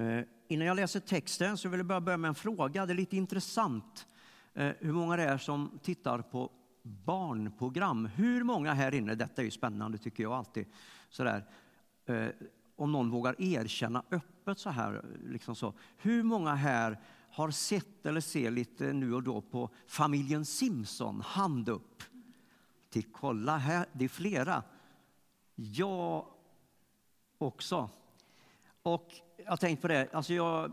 Eh, innan jag läser texten så vill jag bara börja med en fråga. Det är lite intressant eh, hur många det är som tittar på barnprogram. Hur många här inne, detta är ju spännande tycker jag alltid, sådär, eh, om någon vågar erkänna öppet så här, liksom så. Hur många här har sett eller ser lite nu och då på familjen Simpson? Hand upp. Till kolla här, det är flera. Jag också. Och jag tänkte på det, alltså jag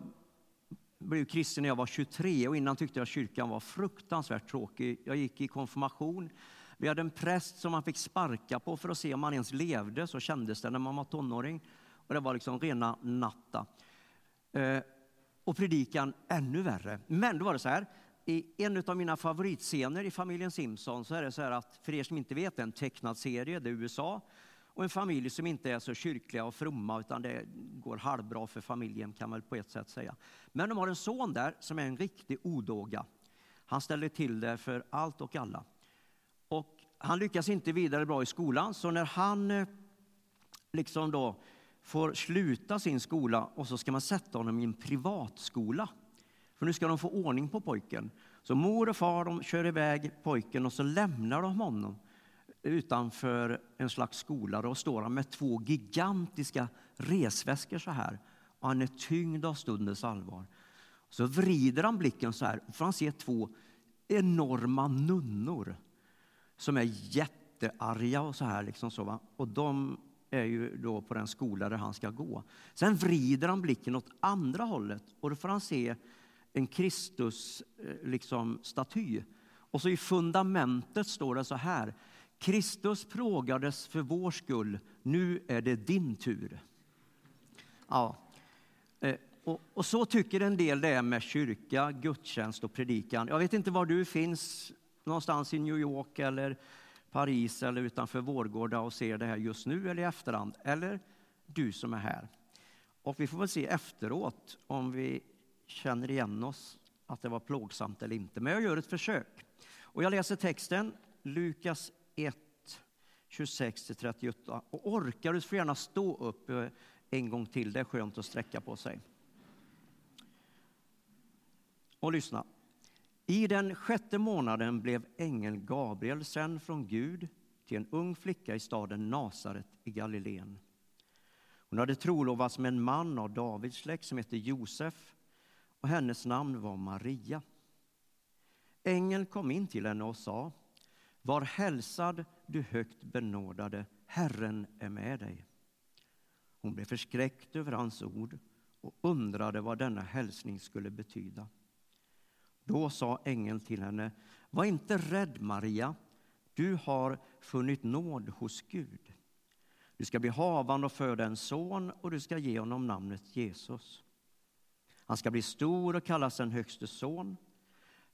blev kristen när jag var 23 och innan tyckte jag kyrkan var fruktansvärt tråkig. Jag gick i konfirmation. Vi hade en präst som man fick sparka på för att se om man ens levde, så kändes det när man var tonåring. Och det var liksom rena natta. Eh, och predikan ännu värre. Men då var det så här, i en av mina favoritscener i familjen Simpson så är det så här att, för er som inte vet, en tecknad serie, det är USA och en familj som inte är så kyrkliga och fromma utan det går halvbra för familjen kan man på ett sätt säga. Men de har en son där som är en riktig odåga. Han ställer till det för allt och alla. Och han lyckas inte vidare bra i skolan så när han eh, liksom då får sluta sin skola och så ska man sätta honom i en privatskola. För nu ska de få ordning på pojken. Så mor och far de kör iväg pojken och så lämnar de honom utanför en slags skola. Då står han med två gigantiska resväskor så här. Och han är tyngd av stundens allvar. Så vrider han blicken så här, för han ser två enorma nunnor som är jättearga och så här. Liksom så, va? Och de är ju då på den skola där han ska gå. Sen vrider han blicken åt andra hållet och då får han se en Kristus-staty. Eh, liksom, och så i fundamentet står det så här. Kristus plågades för vår skull, nu är det din tur. Ja. Eh, och, och, så tycker en del det är med kyrka, gudstjänst och predikan. Jag vet inte var du finns, någonstans i New York eller Paris eller utanför Vårgårda och ser det här just nu eller i efterhand, eller du som är här. Och vi får väl se efteråt om vi känner igen oss, att det var plågsamt eller inte. Men jag gör ett försök. Och jag läser texten, Lukas 1, 26-38. Och orkar du så får gärna stå upp eh, en gång till, det är skönt att sträcka på sig. Och lyssna. I den sjätte månaden blev ängeln Gabriel sänd från Gud till en ung flicka i staden Nasaret i Galileen. Hon hade trolovats med en man av Davids släkt som hette Josef och hennes namn var Maria. Ängeln kom in till henne och sa var hälsad, du högt benådade, Herren är med dig. Hon blev förskräckt över hans ord och undrade vad denna hälsning skulle betyda. Då sa ängeln till henne, var inte rädd Maria, du har funnit nåd hos Gud. Du ska bli havande och föda en son och du ska ge honom namnet Jesus. Han ska bli stor och kallas den högste son.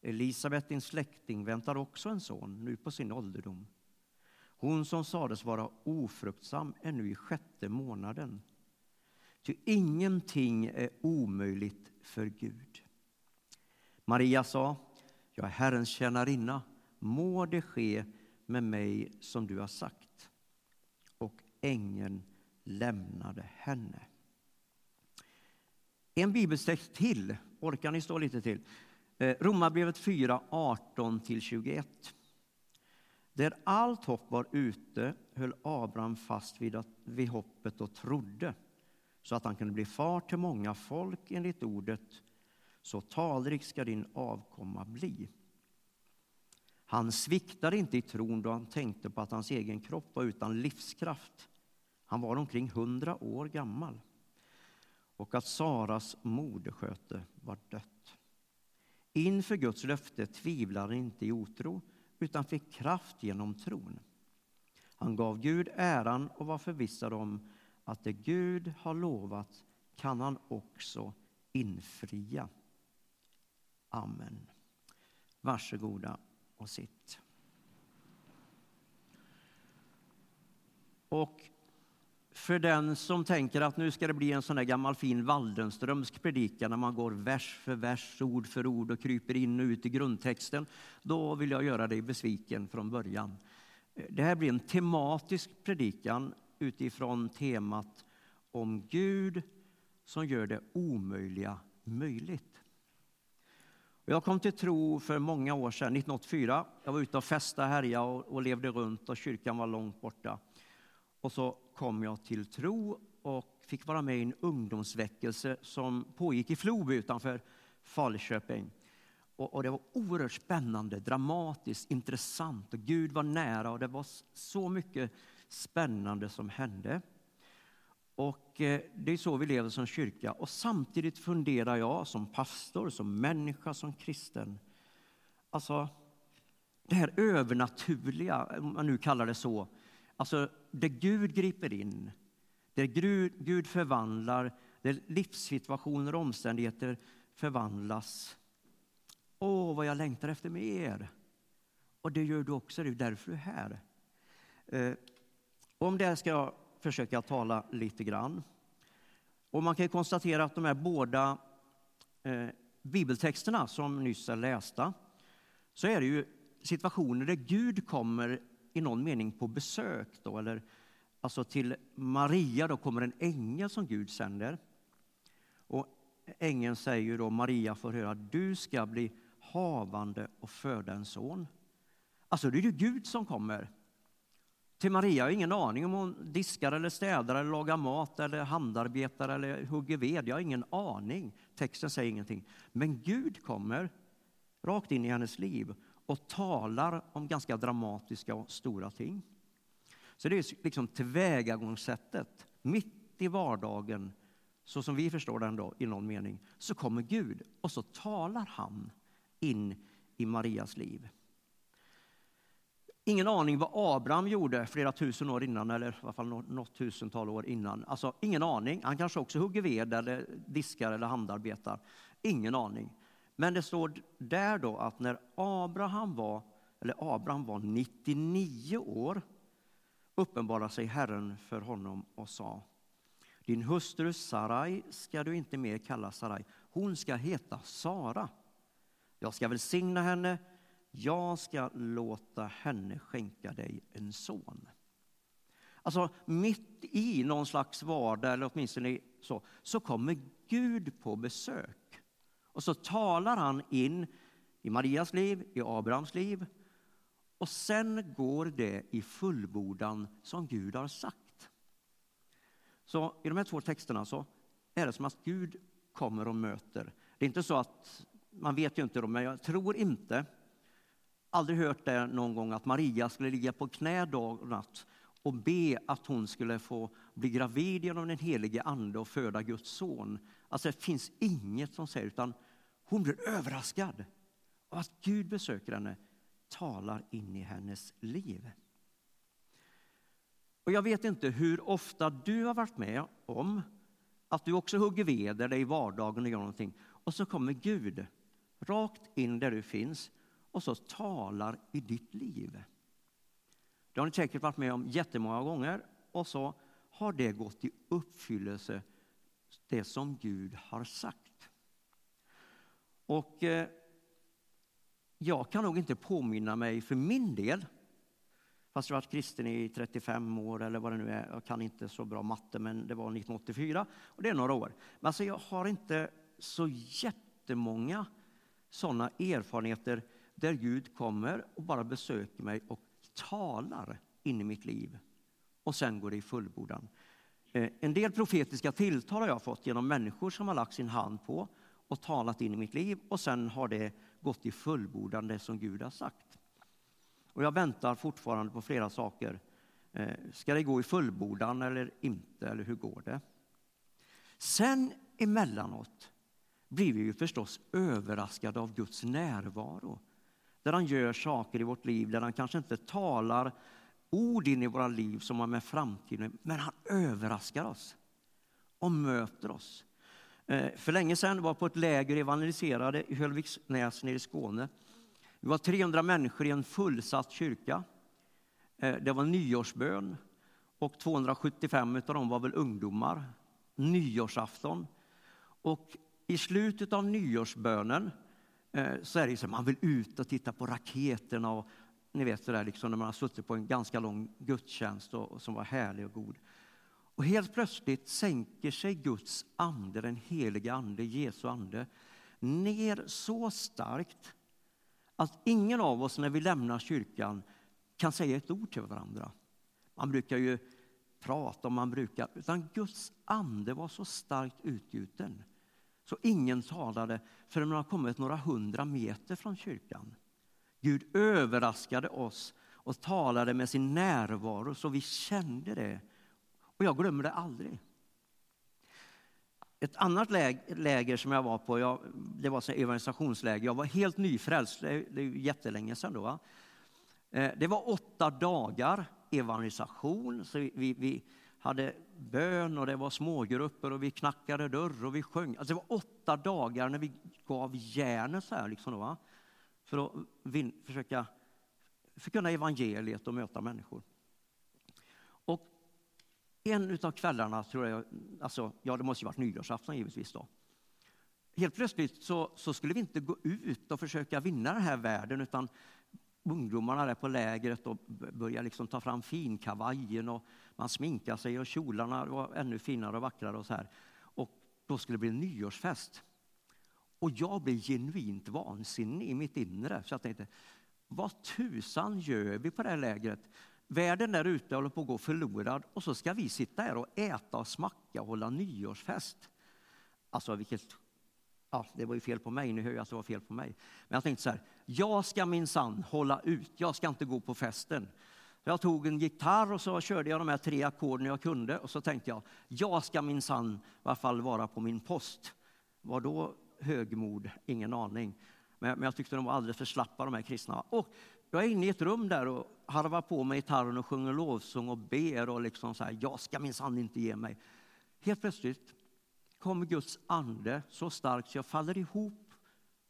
Elisabet, din släkting, väntar också en son, nu på sin ålderdom. Hon som sades vara ofruktsam är nu i sjätte månaden. Ty ingenting är omöjligt för Gud. Maria sa, jag är Herrens tjänarinna, må det ske med mig som du har sagt. Och ängeln lämnade henne. En bibeltext till, orkar ni stå lite till? Eh, Romarbrevet 4, 18-21. Där allt hopp var ute höll Abraham fast vid, att, vid hoppet och trodde så att han kunde bli far till många folk enligt ordet så talrik ska din avkomma bli. Han sviktade inte i tron då han tänkte på att hans egen kropp var utan livskraft. Han var omkring hundra år gammal och att Saras modersköte var dött. Inför Guds löfte tvivlade han inte i otro utan fick kraft genom tron. Han gav Gud äran och var förvissad om att det Gud har lovat, kan han också infria. Amen. Varsågoda och sitt. Och för den som tänker att nu ska det bli en sån där gammal fin Waldenströmsk predikan när man går vers för vers, ord för ord och kryper in och ut i grundtexten, då vill jag göra dig besviken från början. Det här blir en tematisk predikan utifrån temat om Gud som gör det omöjliga möjligt. Jag kom till tro för många år sedan, 1984. Jag var ute och festade, härjade och, och levde runt och kyrkan var långt borta. Och så kom jag till tro och fick vara med i en ungdomsväckelse som pågick i Floby utanför Falköping. Och, och, det var oerhört spännande, dramatiskt, intressant och Gud var nära och det var så mycket spännande som hände. Och eh, det är så vi lever som kyrka. Och samtidigt funderar jag som pastor, som människa, som kristen. Alltså, det här övernaturliga, om man nu kallar det så. Alltså, där Gud griper in, där Gud förvandlar, där livssituationer och omständigheter förvandlas. Åh, vad jag längtar efter mer! Och det gör du också, det är därför du är här. Eh, om det ska jag försöka tala lite grann. Och man kan konstatera att de här båda eh, bibeltexterna som nyss är lästa, så är det ju situationer där Gud kommer i någon mening på besök. Då, eller, alltså till Maria då kommer en ängel som Gud sänder. Och ängeln säger då, Maria får höra, du ska bli havande och föda en son. Alltså det är ju Gud som kommer till Maria. Jag har ingen aning om hon diskar eller städar eller lagar mat eller handarbetar eller hugger ved. Jag har ingen aning. Texten säger ingenting. Men Gud kommer rakt in i hennes liv och talar om ganska dramatiska och stora ting. Så det är liksom tillvägagångssättet. Mitt i vardagen, så som vi förstår den då, i någon mening, så kommer Gud och så talar han in i Marias liv. Ingen aning vad Abraham gjorde flera tusen år innan, eller i alla fall något tusental år innan. Alltså, ingen aning. Han kanske också hugger ved, eller diskar eller handarbetar. Ingen aning. Men det står där då att när Abraham var, eller Abraham var 99 år uppenbarade sig Herren för honom och sa Din hustru Sarai ska du inte mer kalla Sarai. Hon ska heta Sara. Jag ska välsigna henne jag ska låta henne skänka dig en son. Alltså mitt i någon slags vardag, eller åtminstone så, så kommer Gud på besök. Och så talar han in i Marias liv, i Abrahams liv. Och sen går det i fullbordan som Gud har sagt. Så i de här två texterna så är det som att Gud kommer och möter. Det är inte så att, man vet ju inte, men jag tror inte aldrig hört det någon gång att Maria skulle ligga på knä dag och natt och be att hon skulle få bli gravid genom den helige Ande och föda Guds son. Alltså det finns inget som säger, utan hon blir överraskad av att Gud besöker henne, talar in i hennes liv. Och Jag vet inte hur ofta du har varit med om att du också hugger ved eller i vardagen och gör någonting och så kommer Gud rakt in där du finns och så talar i ditt liv. Det har ni säkert varit med om jättemånga gånger och så har det gått i uppfyllelse, det som Gud har sagt. Och eh, jag kan nog inte påminna mig för min del, fast jag har varit kristen i 35 år eller vad det nu är, jag kan inte så bra matte, men det var 1984 och det är några år. Men alltså jag har inte så jättemånga sådana erfarenheter där Gud kommer och bara besöker mig och talar in i mitt liv. Och sen går det i fullbordan. Eh, en del profetiska tilltal har jag fått genom människor som har lagt sin hand på och talat in i mitt liv och sen har det gått i fullbordan, det som Gud har sagt. Och jag väntar fortfarande på flera saker. Eh, ska det gå i fullbordan eller inte, eller hur går det? Sen emellanåt blir vi ju förstås överraskade av Guds närvaro där han gör saker i vårt liv, där han kanske inte talar ord in i våra liv som har med framtiden men han överraskar oss och möter oss Eh, för länge sedan var jag på ett läger evangeliserade i Höllviksnäs nere i Skåne. Vi var 300 människor i en fullsatt kyrka. Eh, det var nyårsbön och 275 av dem var väl ungdomar. Nyårsafton. Och i slutet av nyårsbönen eh, så är det så man vill ut och titta på raketerna och ni vet det där liksom när man har suttit på en ganska lång gudstjänst och, och som var härlig och god. Och helt plötsligt sänker sig Guds ande, den heliga ande, Jesu ande, ner så starkt att ingen av oss när vi lämnar kyrkan kan säga ett ord till varandra. Man brukar ju prata om man brukar, utan Guds ande var så starkt utgjuten så ingen talade förrän man har kommit några hundra meter från kyrkan. Gud överraskade oss och talade med sin närvaro så vi kände det. Och jag glömmer det aldrig. Ett annat läger som jag var på, jag, det var ett evangelisationsläger. Jag var helt nyfrälst, det är, det är jättelänge sedan då. Va? Eh, det var åtta dagar evangelisation. Så vi, vi, hade bön och det var smågrupper och vi knackade dörr och vi sjöng. Alltså det var åtta dagar när vi gav järnet så här liksom då, va? för att vin, försöka förkunna evangeliet och möta människor. En av kvällarna, tror jag, alltså, ja det måste ju varit nyårsafton givetvis då. Helt plötsligt så, så, skulle vi inte gå ut och försöka vinna den här världen utan ungdomarna där på lägret och började liksom ta fram finkavajen och man sminkade sig och kjolarna var ännu finare och vackrare och så här. Och då skulle det bli en nyårsfest. Och jag blev genuint vansinnig i mitt inre. Så jag tänkte, vad tusan gör vi på det här lägret? Världen där ute håller på att gå förlorad och så ska vi sitta här och äta och smacka och hålla nyårsfest. Alltså vilket ja, det var ju fel på mig, nu hör jag att det var fel på mig. Men jag tänkte så här, jag ska minsann hålla ut, jag ska inte gå på festen. Jag tog en gitarr och så körde jag de här tre ackorden jag kunde och så tänkte jag, jag ska minsann i alla fall vara på min post. Var då högmod? Ingen aning. Men, men jag tyckte de var alldeles för slappa de här kristna. Och jag är inne i ett rum där och harvar på med gitarren och sjunger lovsång och ber och liksom så här, jag ska minsann inte ge mig. Helt plötsligt kommer Guds ande så starkt så jag faller ihop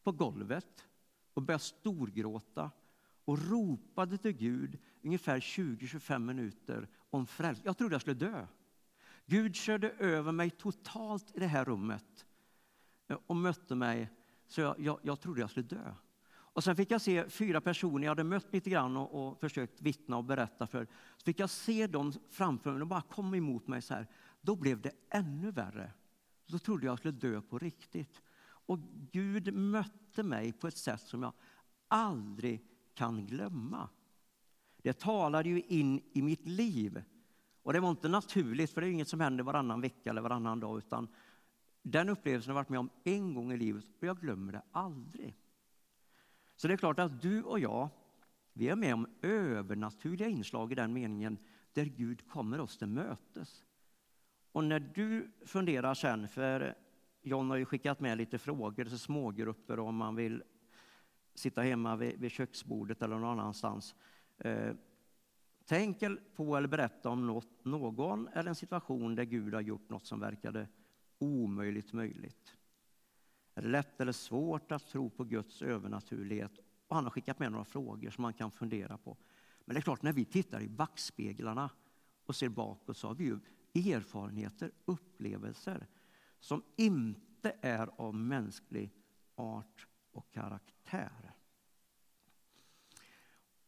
på golvet och börjar storgråta och ropade till Gud ungefär 20-25 minuter om frälsning. Jag trodde jag skulle dö. Gud körde över mig totalt i det här rummet och mötte mig så jag, jag, jag trodde jag skulle dö. Och sen fick jag se fyra personer jag hade mött lite grann och, och försökt vittna och berätta för. Så fick jag se dem framför mig, de bara kom emot mig så här. Då blev det ännu värre. Då trodde jag skulle dö på riktigt. Och Gud mötte mig på ett sätt som jag aldrig kan glömma. Det talade ju in i mitt liv. Och det var inte naturligt, för det är inget som händer varannan vecka eller varannan dag. Utan den upplevelsen har jag varit med om en gång i livet och jag glömmer det aldrig. Så det är klart att du och jag, vi är med om övernaturliga inslag i den meningen där Gud kommer oss till mötes. Och när du funderar sen, för John har ju skickat med lite frågor till smågrupper om man vill sitta hemma vid, vid köksbordet eller någon annanstans. Eh, tänk på eller berätta om något, någon eller en situation där Gud har gjort något som verkade omöjligt möjligt. Är det lätt eller svårt att tro på Guds övernaturlighet? Och han har skickat med några frågor som man kan fundera på. Men det är klart, när vi tittar i backspeglarna och ser bakåt så har vi ju erfarenheter, upplevelser som inte är av mänsklig art och karaktär.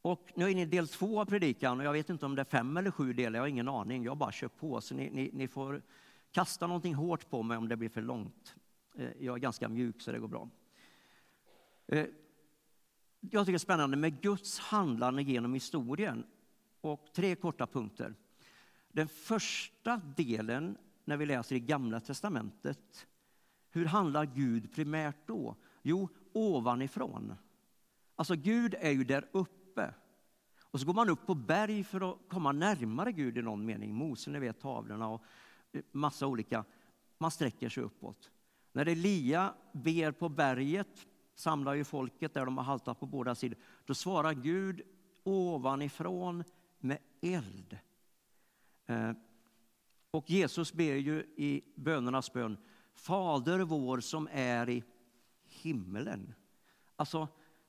Och nu är ni i del två av predikan och jag vet inte om det är fem eller sju delar, jag har ingen aning. Jag bara kör på, så ni, ni, ni får kasta någonting hårt på mig om det blir för långt. Eh, jag är ganska mjuk så det går bra. Eh, jag tycker det är spännande med Guds handlande genom historien. Och tre korta punkter. Den första delen, när vi läser i Gamla testamentet, hur handlar Gud primärt då? Jo, ovanifrån. Alltså Gud är ju där uppe. Och så går man upp på berg för att komma närmare Gud i någon mening. Mose, ni vet tavlorna och eh, massa olika. Man sträcker sig uppåt. När Elia ber på berget, samlar ju folket där de har haltat på båda sidor, då svarar Gud ovanifrån med eld. Eh, och Jesus ber ju i bönernas bön, Fader vår som är i himmelen. Alltså,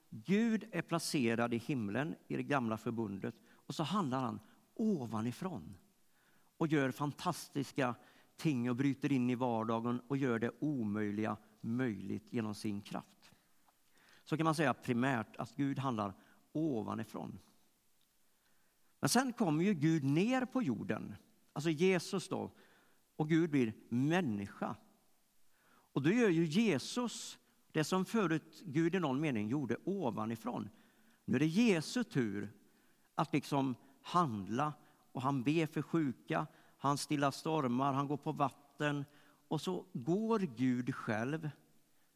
Gud är placerad i himlen i det gamla förbundet och så handlar han ovanifrån och gör fantastiska ting och bryter in i vardagen och gör det omöjliga möjligt genom sin kraft. Så kan man säga primärt att Gud handlar ovanifrån. Men sen kommer ju Gud ner på jorden, alltså Jesus då, och Gud blir människa. Och då gör ju Jesus det som förut Gud i någon mening gjorde ovanifrån. Nu är det Jesu tur att liksom handla och han ber för sjuka, han stillar stormar, han går på vatten och så går Gud själv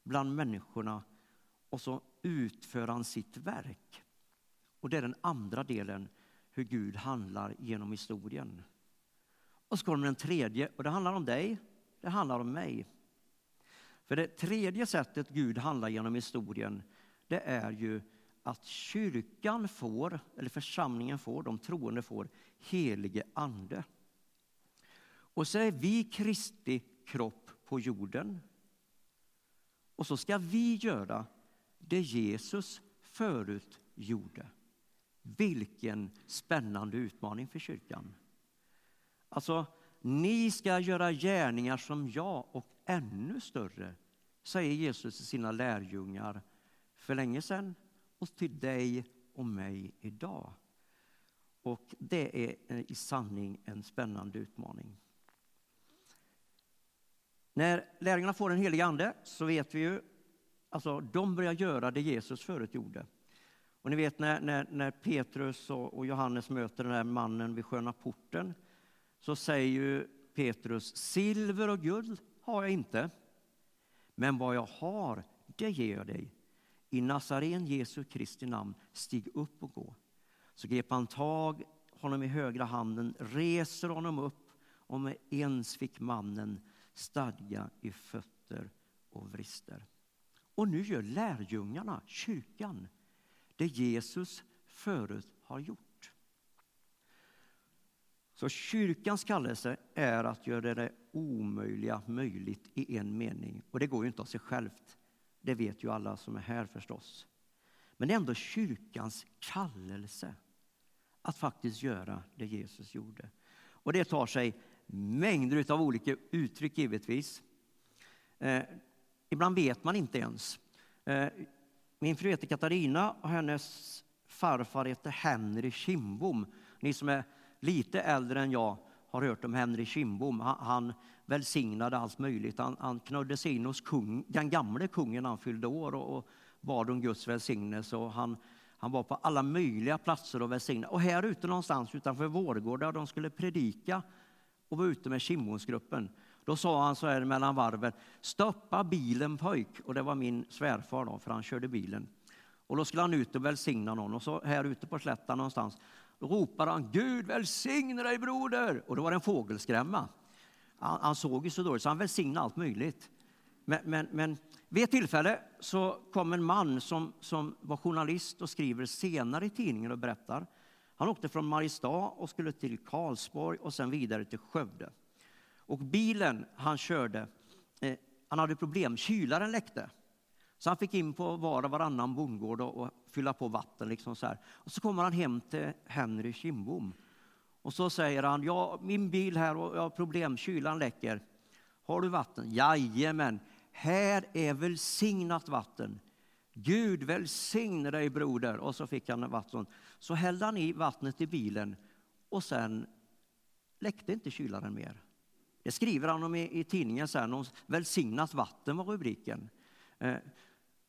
bland människorna och så utför han sitt verk. Och det är den andra delen, hur Gud handlar genom historien. Och så kommer den tredje, och det handlar om dig, det handlar om mig. För det tredje sättet Gud handlar genom historien, det är ju att kyrkan får, eller församlingen får, de troende får, helige ande. Och så är vi Kristi kropp på jorden. Och så ska vi göra det Jesus förut gjorde. Vilken spännande utmaning för kyrkan. Alltså, ni ska göra gärningar som jag och ännu större, säger Jesus till sina lärjungar för länge sedan och till dig och mig idag. Och det är eh, i sanning en spännande utmaning. När lärjungarna får den helige Ande så vet vi ju, alltså de börjar göra det Jesus förut gjorde. Och ni vet när, när, när Petrus och, och, Johannes möter den där mannen vid sköna porten så säger ju Petrus, silver och guld har jag inte, men vad jag har, det ger jag dig. I Nazaren Jesu Kristi namn, stig upp och gå. Så grep han tag honom i högra handen, reser honom upp och med ens fick mannen stadga i fötter och vrister. Och nu gör lärjungarna, kyrkan, det Jesus förut har gjort. Så kyrkans kallelse är att göra det omöjliga möjligt i en mening. Och det går ju inte av sig självt. Det vet ju alla som är här förstås. Men det är ändå kyrkans kallelse att faktiskt göra det Jesus gjorde. Och det tar sig mängder av olika uttryck givetvis. Eh, ibland vet man inte ens. Eh, min fru heter Katarina och hennes farfar heter Henry Kimbom. Ni som är lite äldre än jag har hört om Henry Kimbom. Han, han välsignade allt möjligt. Han, han knödde sig in hos kung, den gamle kungen när han fyllde år och, och bad om Guds välsignelse. Och han, han var på alla möjliga platser och välsignade. Och här ute någonstans utanför Vårgårda, där de skulle predika och var ute med Kimbomsgruppen. Då sa han så här mellan varven, stoppa bilen pojk. Och det var min svärfar då, för han körde bilen. Och då skulle han ut och välsigna någon. Och så här ute på slätten någonstans då ropade han, Gud välsigne dig broder. Och då var det en fågelskrämma. Han, han såg ju så dåligt så han välsignade allt möjligt. Men, men, men vid ett tillfälle så kom en man som, som var journalist och skriver senare i tidningen och berättar. Han åkte från Mariestad och skulle till Karlsborg och sen vidare till Skövde. Och bilen han körde, eh, han hade problem, kylaren läckte. Så han fick in på var och varannan bondgård och, och fylla på vatten. Liksom så här. Och så kommer han hem till Henry Kimbom. Och så säger han, ja, min bil här och jag har problem, kylan läcker. Har du vatten? Jajamän, här är välsignat vatten. Gud välsigne dig broder. Och så fick han vatten. Så hällde han i vattnet i bilen och sen läckte inte kylaren mer. Det skriver han om i, i tidningen sen. Välsignat vatten var rubriken. Eh,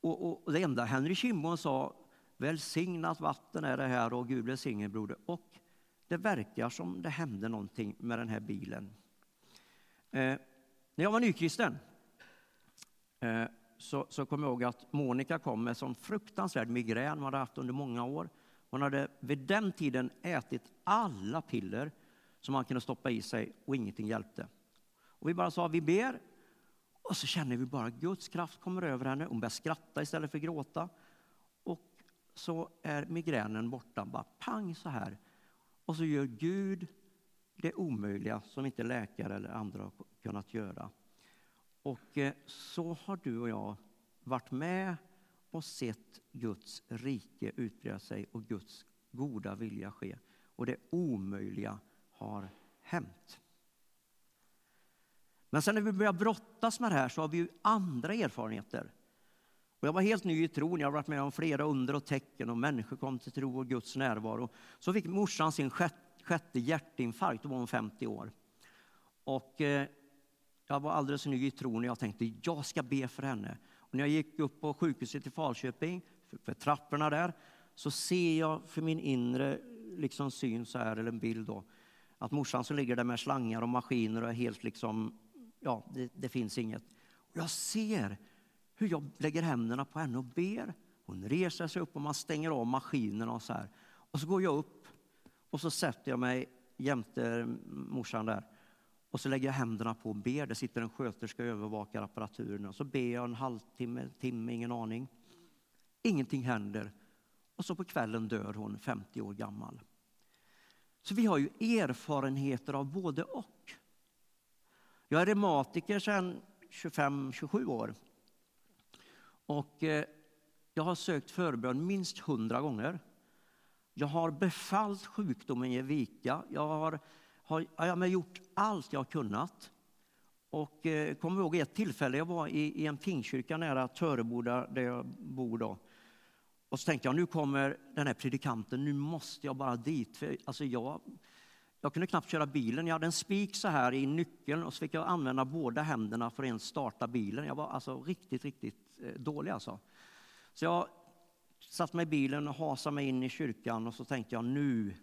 och, och, det enda Henry Kimbon sa, välsignat vatten är det här och Gud välsigne broder. Och det verkar som det hände någonting med den här bilen. Eh, när jag var nykristen eh, så, så kom jag ihåg att Monica kom med sån fruktansvärd migrän hon hade haft under många år. Hon hade vid den tiden ätit alla piller som man kunde stoppa i sig och ingenting hjälpte. Och vi bara sa vi ber och så känner vi bara Guds kraft kommer över henne. Hon börjar skratta istället för gråta. Och så är migränen borta, bara pang så här. Och så gör Gud det omöjliga som inte läkare eller andra har kunnat göra. Och eh, så har du och jag varit med och sett Guds rike utbreda sig och Guds goda vilja ske. Och det omöjliga har hänt. Men sen när vi börjar brottas med det här så har vi ju andra erfarenheter. Och jag var helt ny i tron, jag har varit med om flera under och tecken och människor kom till tro och Guds närvaro. Så fick morsan sin sjätte hjärtinfarkt, då var hon 50 år. Och eh, jag var alldeles ny i tron och jag tänkte jag ska be för henne. Och när jag gick upp på sjukhuset i Falköping, för trapporna där, så ser jag för min inre liksom syn så här, eller en bild då, att morsan som ligger där med slangar och maskiner och är helt liksom, ja, det, det finns inget. Och jag ser hur jag lägger händerna på henne och ber. Hon reser sig upp och man stänger av maskinerna och så här. Och så går jag upp och så sätter jag mig jämte morsan där. Och så lägger jag händerna på och ber. Det sitter en sköterska och övervakar apparaturen. Och så ber jag en halvtimme, timme, ingen aning. Ingenting händer. Och så på kvällen dör hon, 50 år gammal. Så vi har ju erfarenheter av både och. Jag är reumatiker sedan 25-27 år. Och eh, jag har sökt förbön minst 100 gånger. Jag har befallt sjukdomen ge vika. Jag har, har jag gjort allt jag kunnat. Och eh, kommer ihåg ett tillfälle, jag var i, i en pingkyrka nära Töreboda där jag bor. Då. Och så tänkte jag, nu kommer den här predikanten, nu måste jag bara dit. För, alltså jag, jag kunde knappt köra bilen. Jag hade en spik så här i nyckeln och så fick jag använda båda händerna för att ens starta bilen. Jag var alltså riktigt, riktigt eh, dålig alltså. Så jag satte mig i bilen och hasade mig in i kyrkan och så tänkte jag nu,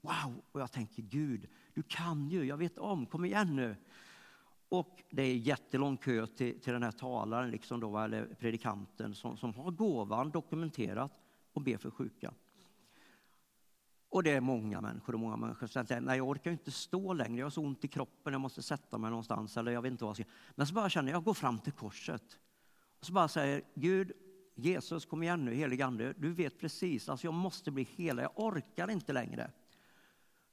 wow! Och jag tänker, Gud, du kan ju, jag vet om, kom igen nu. Och det är jättelång kö till, till den här talaren, liksom då, eller predikanten, som, som har gåvan dokumenterat och ber för sjuka. Och det är många människor och många människor som säger, nej jag orkar inte stå längre, jag har så ont i kroppen, jag måste sätta mig någonstans, eller jag vet inte vad jag ska. Men så bara känner jag, jag går fram till korset. Och så bara säger, Gud, Jesus kom igen nu, helige ande, du vet precis, alltså jag måste bli hela, jag orkar inte längre.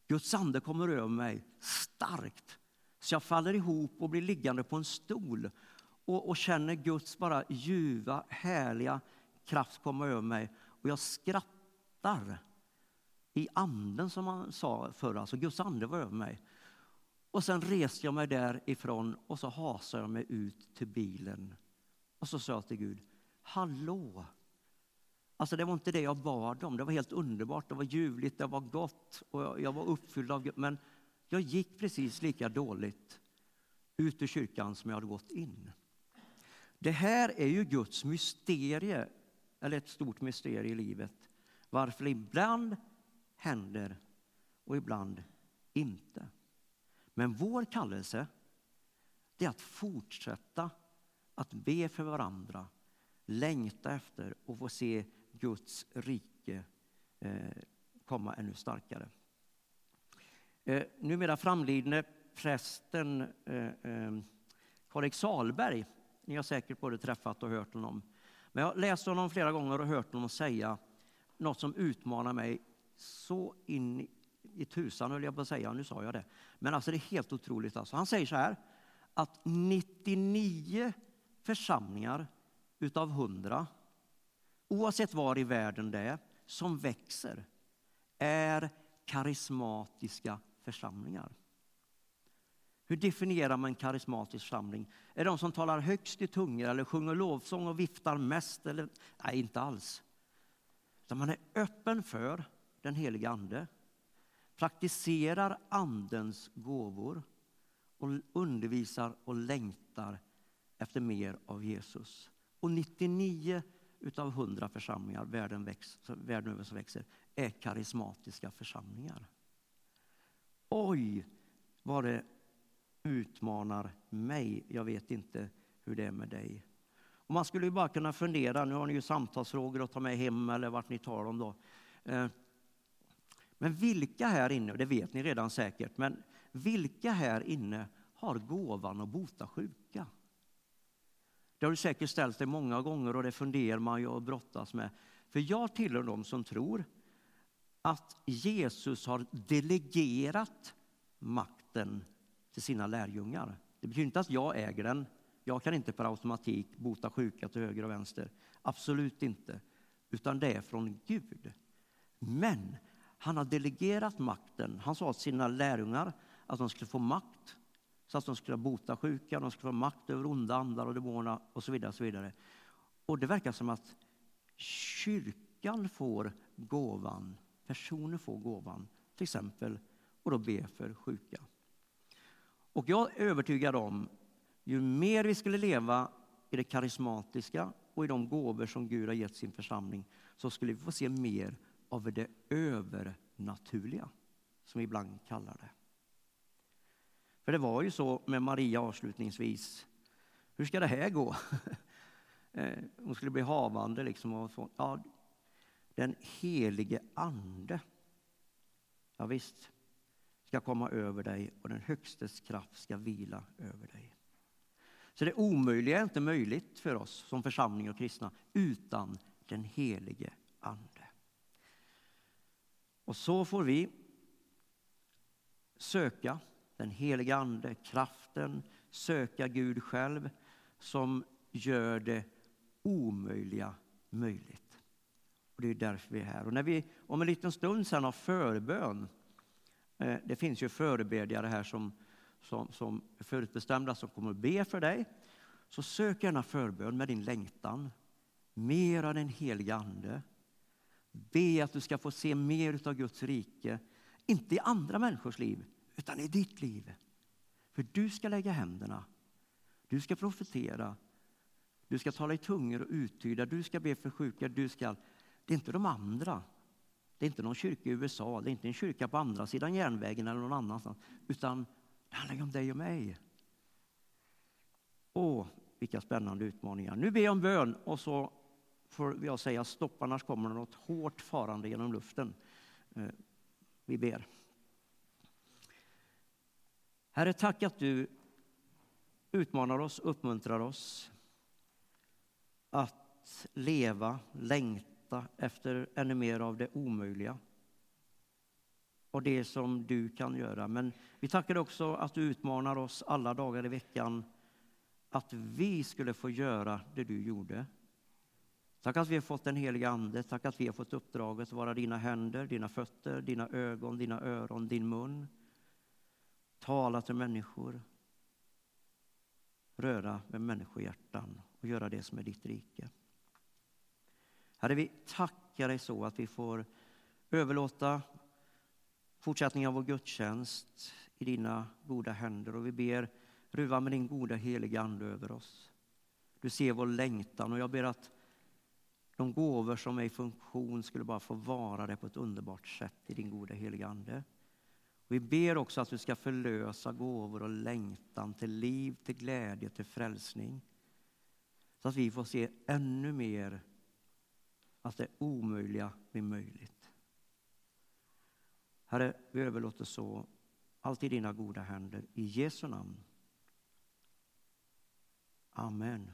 Guds ande kommer över mig starkt. Så jag faller ihop och blir liggande på en stol och, och känner Guds bara ljuva, härliga kraft komma över mig. Och jag skrattar i anden, som man sa förr. Alltså Guds ande var över mig. Och sen reste jag mig därifrån och så hasade jag mig ut till bilen. Och så sa jag till Gud, hallå! Alltså det var inte det jag bad om, det var helt underbart, det var ljuvligt, det var gott och jag, jag var uppfylld av Gud. Men jag gick precis lika dåligt ut ur kyrkan som jag hade gått in. Det här är ju Guds mysterie, eller ett stort mysterie i livet. Varför ibland händer och ibland inte. Men vår kallelse är att fortsätta att be för varandra, längta efter och få se Guds rike eh, komma ännu starkare. Eh, numera framlidne prästen eh, eh, Karl-Erik Salberg, ni har säkert både träffat och hört honom. Men jag har läst honom flera gånger och hört honom säga något som utmanar mig så in i tusan, höll jag på att säga. Nu sa jag det. Men alltså det är helt otroligt. Alltså. Han säger så här, att 99 församlingar utav 100, oavsett var i världen det är, som växer, är karismatiska församlingar. Hur definierar man en karismatisk församling? Är det de som talar högst i tungor eller sjunger lovsång och viftar mest? Eller? Nej, inte alls. Så man är öppen för den heliga Ande, praktiserar Andens gåvor och undervisar och längtar efter mer av Jesus. Och 99 utav 100 församlingar världen, väx, världen över som växer är karismatiska församlingar. Oj, vad det utmanar mig. Jag vet inte hur det är med dig. Och man skulle ju bara kunna fundera, nu har ni ju samtalsfrågor att ta med hem eller vart ni tar dem då. Eh, men vilka här inne, det vet ni redan säkert, men vilka här inne har gåvan att bota sjuka? Det har du säkert ställt dig många gånger och det funderar man ju och brottas med. För jag tillhör dem som tror att Jesus har delegerat makten till sina lärjungar. Det betyder inte att jag äger den, jag kan inte per automatik bota sjuka till höger och vänster. Absolut inte. Utan det är från Gud. Men han har delegerat makten. Han sa till sina lärjungar att de skulle få makt så att de skulle bota sjuka, de skulle få makt över onda andar och demoner och så vidare. Och så vidare. Och det verkar som att kyrkan får gåvan, personer får gåvan, till exempel, och då be för sjuka. Och jag är övertygad om, ju mer vi skulle leva i det karismatiska och i de gåvor som Gud har gett sin församling, så skulle vi få se mer av det övernaturliga, som vi ibland kallar det. För det var ju så med Maria avslutningsvis. Hur ska det här gå? Eh, hon skulle bli havande. Liksom och så. Ja, den helige Ande, ja, visst, ska komma över dig och den Högstes kraft ska vila över dig. Så det omöjliga är inte möjligt för oss som församling och kristna utan den helige Ande. Och så får vi söka den heliga Ande, kraften, söka Gud själv som gör det omöjliga möjligt. Och Det är därför vi är här. Och när vi om en liten stund sen har förbön, eh, det finns ju förebedjare här som, som, som är förutbestämda som kommer att be för dig, så sök gärna förbön med din längtan. Mer av den heliga Ande. Be att du ska få se mer av Guds rike, inte i andra människors liv, utan i ditt liv. För du ska lägga händerna, du ska profetera, du ska tala i tungor och uttyda, du ska be för sjuka, du ska... Det är inte de andra. Det är inte någon kyrka i USA, det är inte en kyrka på andra sidan järnvägen eller någon annanstans, utan det handlar om dig och mig. Åh, vilka spännande utmaningar. Nu ber jag om bön och så får jag säga stopp, annars kommer det något hårt farande genom luften. Eh, vi ber. Herre, tack att du utmanar oss, uppmuntrar oss att leva, längta efter ännu mer av det omöjliga och det som du kan göra. Men vi tackar också att du utmanar oss alla dagar i veckan att vi skulle få göra det du gjorde. Tack att vi har fått den heliga Ande, tack att vi har fått uppdraget att vara dina händer, dina fötter, dina ögon, dina öron, din mun. Tala till människor, röra med människohjärtan och göra det som är ditt rike. Herre, vi tackar dig så att vi får överlåta fortsättningen av vår gudstjänst i dina goda händer och vi ber ruva med din goda heliga Ande över oss. Du ser vår längtan och jag ber att de gåvor som är i funktion skulle bara få vara det på ett underbart sätt i din goda heliga Ande. Vi ber också att du ska förlösa gåvor och längtan till liv, till glädje, till frälsning. Så att vi får se ännu mer att det omöjliga blir möjligt. Herre, vi överlåter så allt i dina goda händer. I Jesu namn. Amen.